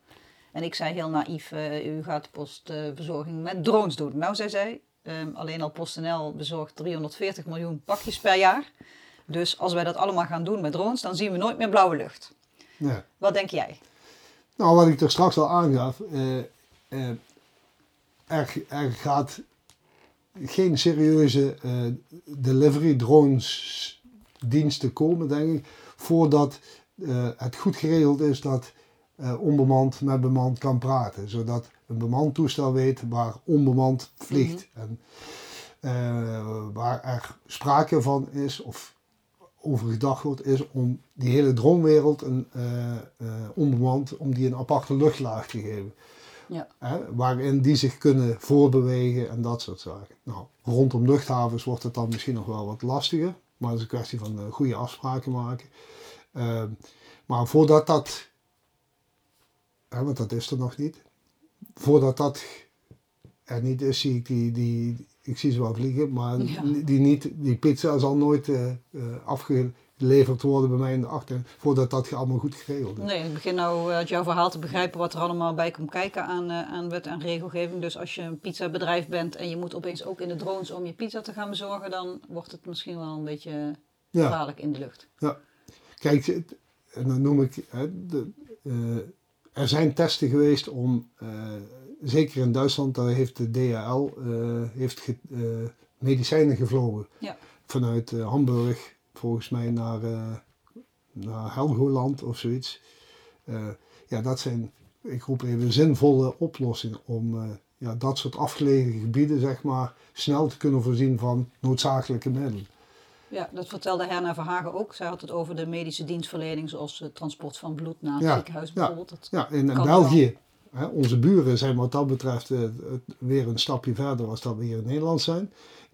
En ik zei heel naïef, eh, u gaat postverzorging met drones doen. Nou, zei zij, ehm, alleen al PostNL bezorgt 340 miljoen pakjes per jaar. Dus als wij dat allemaal gaan doen met drones, dan zien we nooit meer blauwe lucht. Ja. Wat denk jij? Nou, wat ik er straks al aangaf, eh, eh, er, er gaat geen serieuze eh, delivery drones diensten komen, denk ik, voordat het goed geregeld is dat eh, onbemand met bemand kan praten. Zodat een bemand toestel weet waar onbemand vliegt. En eh, waar er sprake van is of over gedacht wordt, is om die hele droomwereld een eh, onbemand, om die een aparte luchtlaag te geven. Ja. Hè, waarin die zich kunnen voorbewegen en dat soort zaken. Nou, rondom luchthavens wordt het dan misschien nog wel wat lastiger, maar het is een kwestie van goede afspraken maken. Ehm, maar voordat dat, hè, want dat is er nog niet, voordat dat er niet is, zie ik die, die ik zie ze wel vliegen, maar Ja. die, niet, die pizza zal nooit eh, eh, afgeleverd worden bij mij in de achter, voordat dat allemaal goed geregeld is. Nee, ik begin nou uit jouw verhaal te begrijpen wat er allemaal bij komt kijken aan, eh, aan wet en regelgeving. Dus als je een pizzabedrijf bent en je moet opeens ook in de drones om je pizza te gaan bezorgen, dan wordt het misschien wel een beetje Ja. gevaarlijk in de lucht. Kijk, het- en dan noem ik, hè, de, eh, er zijn testen geweest om, eh, zeker in Duitsland, daar heeft de DHL eh, heeft ge- eh, medicijnen gevlogen. Ja. Vanuit Hamburg, volgens mij, naar, naar Helgoland of zoiets. Ja, dat zijn, ik roep even, zinvolle oplossingen om ja, dat soort afgelegen gebieden, zeg maar, snel te kunnen voorzien van noodzakelijke middelen. Ja, dat vertelde Herna Verhagen ook. Zij had het over de medische dienstverlening, zoals het transport van bloed naar het Ja, ziekenhuis bijvoorbeeld. Dat, Ja, in Kan België, hè, onze buren zijn wat dat betreft eh, weer een stapje verder als dat we hier in Nederland zijn.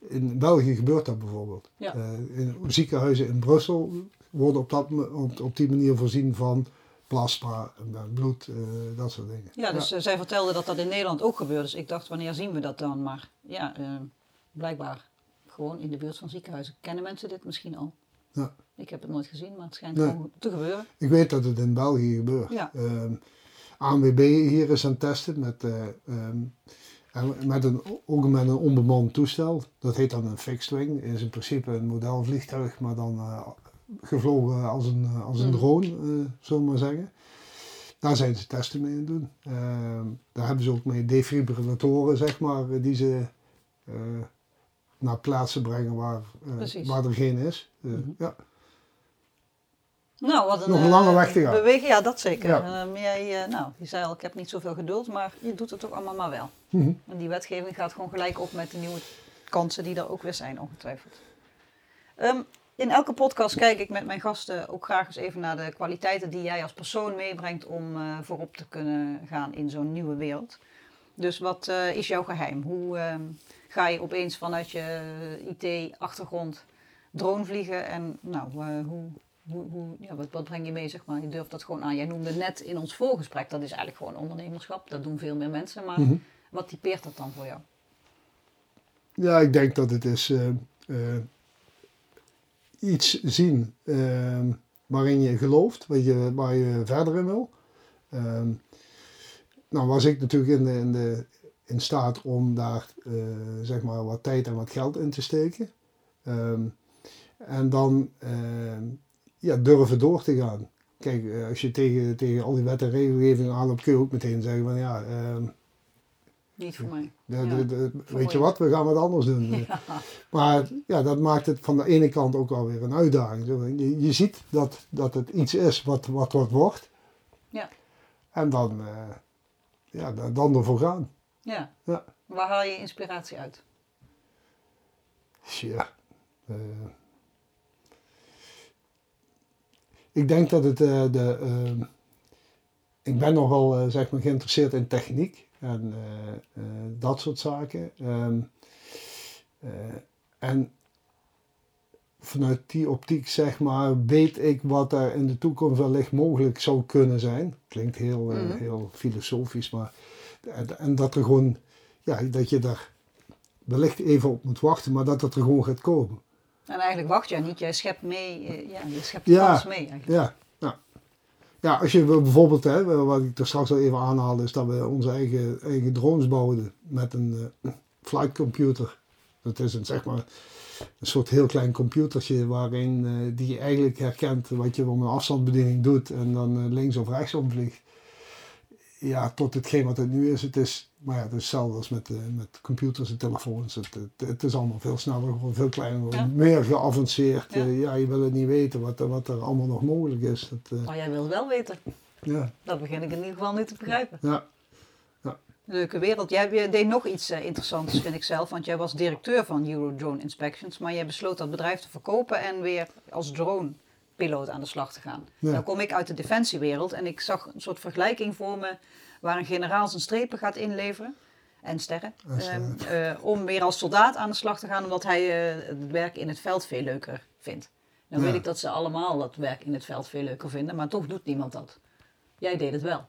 In België gebeurt dat bijvoorbeeld. Ja. Eh, in ziekenhuizen in Brussel worden op, dat, op, op die manier voorzien van plasma, eh, bloed, eh, dat soort dingen. ja, dus eh, zij vertelde dat dat in Nederland ook gebeurt. Dus ik dacht, wanneer zien we dat dan? Maar ja, eh, blijkbaar gewoon in de buurt van ziekenhuizen. Kennen mensen dit misschien al? Ja. Ik heb het nooit gezien, maar het schijnt Nee. gewoon te gebeuren. Ik weet dat het in België gebeurt. Ja. Ehm, ANWB hier is aan het testen met, eh, ehm, met een, ook met een onbemand toestel. Dat heet dan een fixed wing. Is in principe een modelvliegtuig, maar dan eh, gevlogen als een, eh, als een Mhm. drone, eh zullen we maar zeggen. Daar zijn ze testen mee aan het doen. Ehm, daar hebben ze ook mee defibrillatoren, zeg maar, die ze naar plaatsen brengen waar, eh, waar er geen is. Eh, Mhm. ja. Nou, wat een, Nog een eh, lange weg te gaan. Bewegen, ja, dat zeker. Ja. Eh, jij, eh, nou, je zei al, ik heb niet zoveel geduld, maar je doet het toch allemaal maar wel. Mhm. En die wetgeving gaat gewoon gelijk op met de nieuwe kansen die er ook weer zijn, ongetwijfeld. Ehm, in elke podcast kijk ik met mijn gasten ook graag eens even naar de kwaliteiten die jij als persoon meebrengt om eh, voorop te kunnen gaan in zo'n nieuwe wereld. Dus wat eh, is jouw geheim? Hoe ehm, ga je opeens vanuit je IT-achtergrond drone vliegen en nou, eh, hoe, hoe, hoe, ja, wat, wat breng je mee, zeg maar? Je durft dat gewoon aan. Jij noemde net in ons voorgesprek, dat is eigenlijk gewoon ondernemerschap. Dat doen veel meer mensen, maar Mhm. wat typeert dat dan voor jou? Ja, ik denk dat het is eh, eh, iets zien ehm, waarin je gelooft, wat je, waar je verder in wil. Ehm, nou was ik natuurlijk in, de, in, de, in staat om daar eh, zeg maar wat tijd en wat geld in te steken. Ehm, en dan ehm, ja, durven door te gaan. Kijk, eh, als je tegen, tegen al die wet en regelgeving aanloopt, kun je ook meteen zeggen van ja, ehm, Niet voor mij. de- Ja, de- weet je wat, we gaan wat anders doen. Ja. Maar ja, dat maakt het van de ene kant ook wel weer een uitdaging. Je, je ziet dat, dat het iets is wat wat, wat wordt. Ja. En dan, eh, ja, dan ervoor gaan. Ja. Ja. Waar haal je inspiratie uit? Ja. eh, ik denk dat het eh, de. eh, ik ben nogal zeg maar geïnteresseerd in techniek en dat soort zaken. Ehm, eh, en vanuit die optiek, zeg maar, weet ik wat er in de toekomst wellicht mogelijk zou kunnen zijn. Klinkt heel, Mhm. heel filosofisch, maar. En, dat er gewoon. Ja, dat je daar wellicht even op moet wachten, maar dat het er gewoon gaat komen. En eigenlijk wacht jij niet, jij schept mee, eh, ja, je schept Ja. kans mee eigenlijk. Ja, ja. ja als je bijvoorbeeld, hè, wat ik er straks al even aanhaalde, is dat we onze eigen, eigen drones bouwden met een eh, flight computer. Dat is een, zeg maar, een soort heel klein computertje waarin eh, die eigenlijk herkent wat je om een afstandsbediening doet en dan eh, links of rechts omvliegt. Ja, tot hetgeen wat het nu is. Het is, maar ja, het is hetzelfde als met, eh, met computers en telefoons. Het, het, het is allemaal veel sneller veel kleiner Ja. meer geavanceerd. Ja. Ja. ja, je wil het niet weten wat, er- wat er allemaal nog mogelijk is. Dat, eh, Maar jij wil wel weten. ja, Dat begin ik in ieder geval nu te begrijpen. ja, Leuke wereld. Jij deed nog iets eh, interessants, vind ik zelf. Want jij was directeur van Eurodrone Inspections. Maar jij besloot dat bedrijf te verkopen en weer als dronepiloot aan de slag te gaan. Ja. Nou kom ik uit de defensiewereld en ik zag een soort vergelijking voor me... waar een generaal zijn strepen gaat inleveren. En sterren. En sterren. ehm, eh, om weer als soldaat aan de slag te gaan, omdat hij eh, het werk in het veld veel leuker vindt. Nou Ja. weet ik dat ze allemaal dat werk in het veld veel leuker vinden, maar toch doet niemand dat. Jij deed het wel.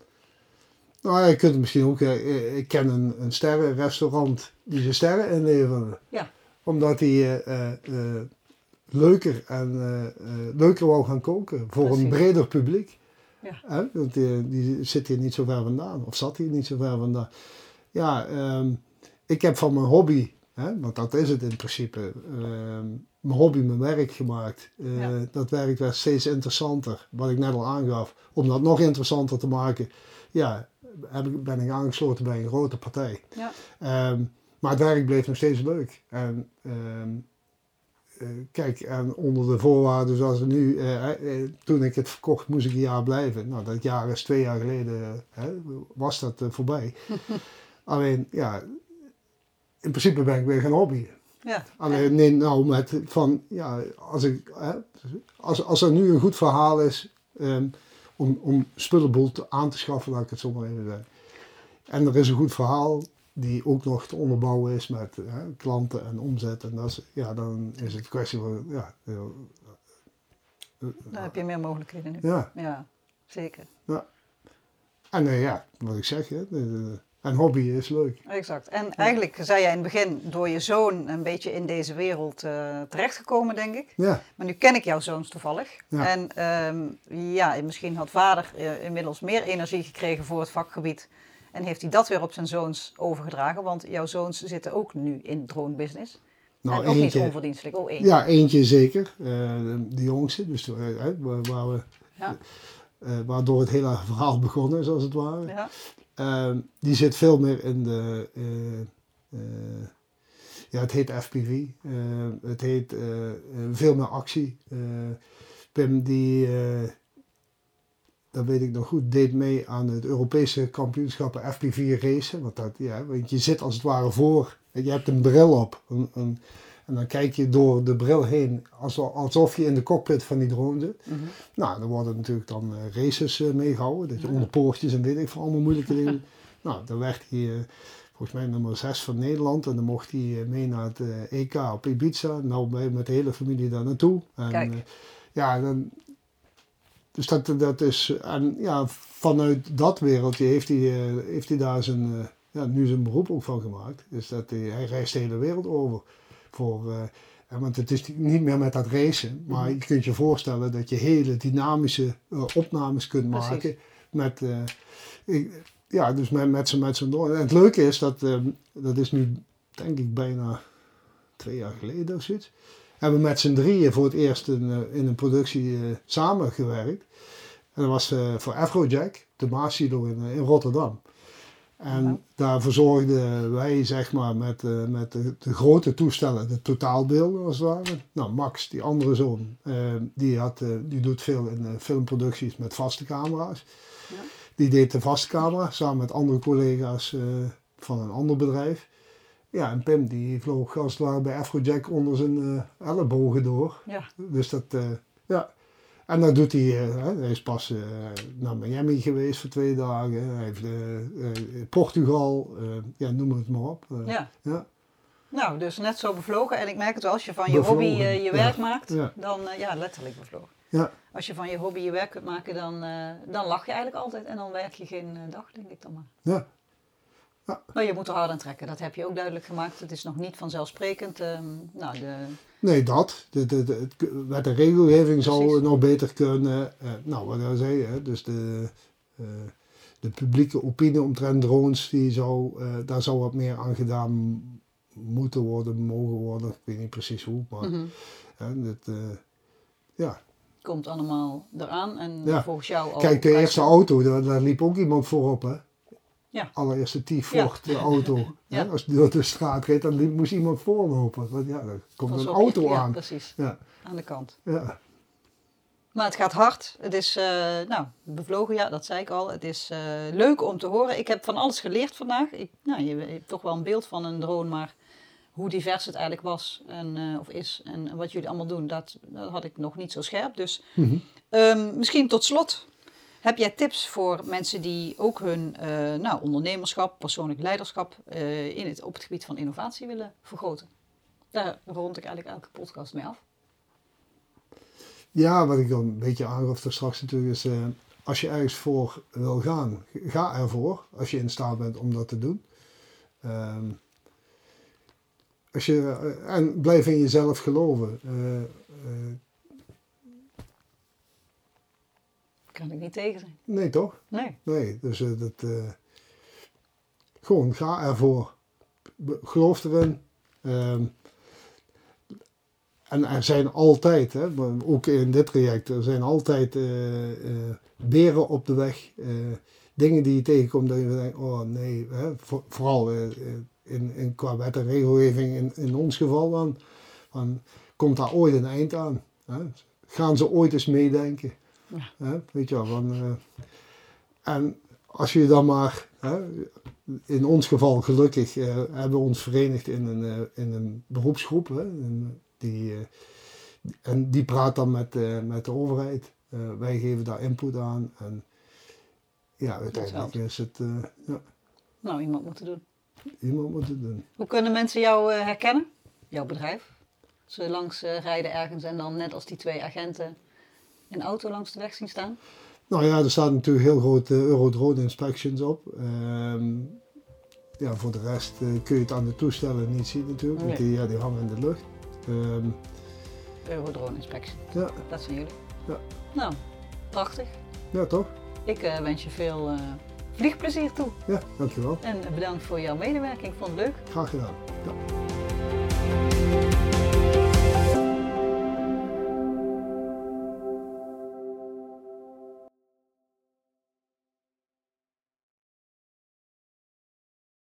Nou ja, je kunt het misschien ook. eh, Ik ken een, een sterrenrestaurant die zijn sterren inleveren. Ja. Omdat hij eh, leuker en eh, eh, leuker wou gaan koken voor Precies. een breder publiek. Ja. Hè? Want die, die zit hier niet zo ver vandaan, of zat hier niet zo ver vandaan. Ja, ehm, ik heb van mijn hobby, hè, want dat is het in principe, ehm, mijn hobby mijn werk gemaakt. Eh, Ja. Dat werk werd steeds interessanter, wat ik net al aangaf. Om dat nog interessanter te maken, ja, heb ik, ben ik aangesloten bij een grote partij. Ja. Ehm, maar het werk bleef nog steeds leuk. En, kijk, en onder de voorwaarden zoals het nu, eh, eh, toen ik het verkocht, moest ik een jaar blijven. Nou, dat jaar is twee jaar geleden, eh, was dat eh, voorbij. Alleen, ja, in principe ben ik weer gaan hobbyen. Ja. Alleen, nee, nou, met van, ja, als, ik, hè, als, als er nu een goed verhaal is ehm, om, om spullenboel te, aan te schaffen, laat ik het zo maar even zeggen. En er is een goed verhaal die ook nog te onderbouwen is met hè, klanten en omzet. En dat is, ja, dan is het kwestie van, ja, eh, Dan heb je meer mogelijkheden nu. ja. Ja, zeker. En eh, ja, wat ik zeg, hè, de- en hobby is leuk. Exact. En eigenlijk zei jij in het begin door je zoon een beetje in deze wereld eh, terechtgekomen, denk ik. Ja, Maar nu ken ik jouw zoons toevallig. Ja. En ehm, ja, misschien had vader eh, inmiddels meer energie gekregen voor het vakgebied. En heeft hij dat weer op zijn zoons overgedragen? Want jouw zoons zitten ook nu in drone business. nou en ook niet eentje, onverdienstelijk. Oh, één. ja, eentje zeker, eh, de, jongste, dus eh, waar, waar we, Ja. eh, waardoor het hele verhaal begonnen is als het ware. Ja. Ehm, die zit veel meer in de. ja, het heet FPV. eh, het heet veel meer actie. Pim, die. Dat weet ik nog goed, deed mee aan het Europese kampioenschappen FPV racen. Want, dat, ja, want je zit als het ware voor. Je hebt een bril op. Een, een- en dan kijk je door de bril heen alsof, alsof je in de cockpit van die drone zit. Mhm. Nou, dan worden natuurlijk dan eh, races eh, meegehouden. Dat je onder poortjes en weet ik veel, allemaal moeilijke dingen. nou, dan werd hij eh, volgens mij nummer 6 van Nederland. En dan mocht hij mee naar het EK op Ibiza. Nou, met de hele familie daar naartoe. En, Kijk. ja, dan, dus dat, dat is, en ja, vanuit dat wereldje heeft hij, eh, heeft hij daar zijn, eh, ja, nu zijn beroep ook van gemaakt. Dus dat hij, hij reist de hele wereld over. Voor, eh, eh, want het is niet meer met dat racen, maar je kunt je voorstellen dat je hele dynamische eh, opnames kunt Precies. maken. Met, eh, ik, ja, dus met, met zijn met zijn door. En het leuke is dat, eh, dat is nu denk ik bijna twee jaar geleden of zoiets. Hebben we met z'n drieën voor het eerst in, eh, in een productie eh, samengewerkt. En dat was eh, voor Afrojack, de Maasilo in, in Rotterdam. En daar verzorgden wij zeg maar met, met de, de grote toestellen, de totaalbeelden als het ware. Nou, Max, die andere zoon, die, had, die doet veel in filmproducties met vaste camera's. Ja. Die deed de vaste camera samen met andere collega's van een ander bedrijf. Ja, en Pim die vloog als het ware bij Afrojack onder zijn eh, ellebogen door. Ja. Dus dat, eh, ja. En dan doet hij, eh, hij is pas naar Miami geweest voor twee dagen. Hij heeft Portugal, ja, noem het maar op. Ja. ja. Nou, dus net zo bevlogen. En ik merk het wel, als je van je Bevlogen, hobby je ja. werk maakt, Ja. dan, ja, letterlijk bevlogen. Ja. Als je van je hobby je werk kunt maken, dan, dan lach je eigenlijk altijd en dan werk je geen dag, denk ik dan maar. Ja. Maar je moet er hard aan trekken, dat heb je ook duidelijk gemaakt. Het is nog niet vanzelfsprekend. ehm, nou, de, Nee, dat. De, de, de, het, wet en regelgeving zou Precies. nog beter kunnen. Eh, nou, wat ik zei, hè, dus de, eh, de publieke opinie omtrent drones, die zou, eh, daar zou wat meer aan gedaan moeten worden, mogen worden. Ik weet niet precies hoe, maar mhm, hè, dat, eh, ja. komt allemaal eraan. En Ja. volgens jou al. Kijk, de eerste auto, daar, daar liep ook iemand voorop, hè. Ja. Allereerste Ja. T-Ford de auto. Ja. Hè, als die door de straat reed, dan moest iemand voorlopen. Want ja, er komt een auto ja, aan. precies. Ja, Aan de kant. ja. Maar het gaat hard. Het is, eh, nou, bevlogen, ja, dat zei ik al. Het is eh, leuk om te horen. Ik heb van alles geleerd vandaag. Ik, nou, je, hebt toch wel een beeld van een drone, maar hoe divers het eigenlijk was en, eh, of is en wat jullie allemaal doen, dat, dat had ik nog niet zo scherp. Dus Mhm. ehm, misschien tot slot. Heb jij tips voor mensen die ook hun eh, nou, ondernemerschap, persoonlijk leiderschap eh, in het, op het gebied van innovatie willen vergroten? Daar rond ik eigenlijk elke podcast mee af. Ja, wat ik dan een beetje aangaf straks natuurlijk is, eh, als je ergens voor wil gaan, ga ervoor. Als je in staat bent om dat te doen. Ehm, als je, en blijf in jezelf geloven. Kan ik niet tegen zijn. nee, toch? Nee. Nee, dus eh, dat, eh, gewoon ga ervoor. Geloof erin. Ehm, en er zijn altijd, hè, ook in dit traject, er zijn altijd eh, beren op de weg. dingen die je tegenkomt dat je denkt, oh nee, hè, voor- vooral in, in, qua wet en regelgeving in, in ons geval dan, van, komt daar ooit een eind aan? Hè? Gaan ze ooit eens meedenken? Ja. Weet je wel, van, eh, en als je dan maar, in ons geval gelukkig, eh, hebben we ons verenigd in een, eh, in een beroepsgroep. Die, en die praat dan met, met de overheid. Wij geven daar input aan. En ja, uiteindelijk is het, ja, Nou, iemand moet het doen. iemand moet het doen. Hoe kunnen mensen jou herkennen? Jouw bedrijf? Ze langs rijden ergens en dan net als die twee agenten een auto langs de weg zien staan? Nou ja, er staat natuurlijk heel groot eh, Eurodrone inspections op. Ehm, ja, voor de rest eh, kun je het aan de toestellen niet zien natuurlijk, want die, ja, die hangen in de lucht. Ehm, Eurodrone inspectie, ja, dat zijn jullie. Ja. Nou, prachtig. ja, toch? Ik eh, wens je veel vliegplezier toe. Ja, dankjewel. En bedankt voor jouw medewerking. Ik vond het leuk. Graag gedaan. Ja.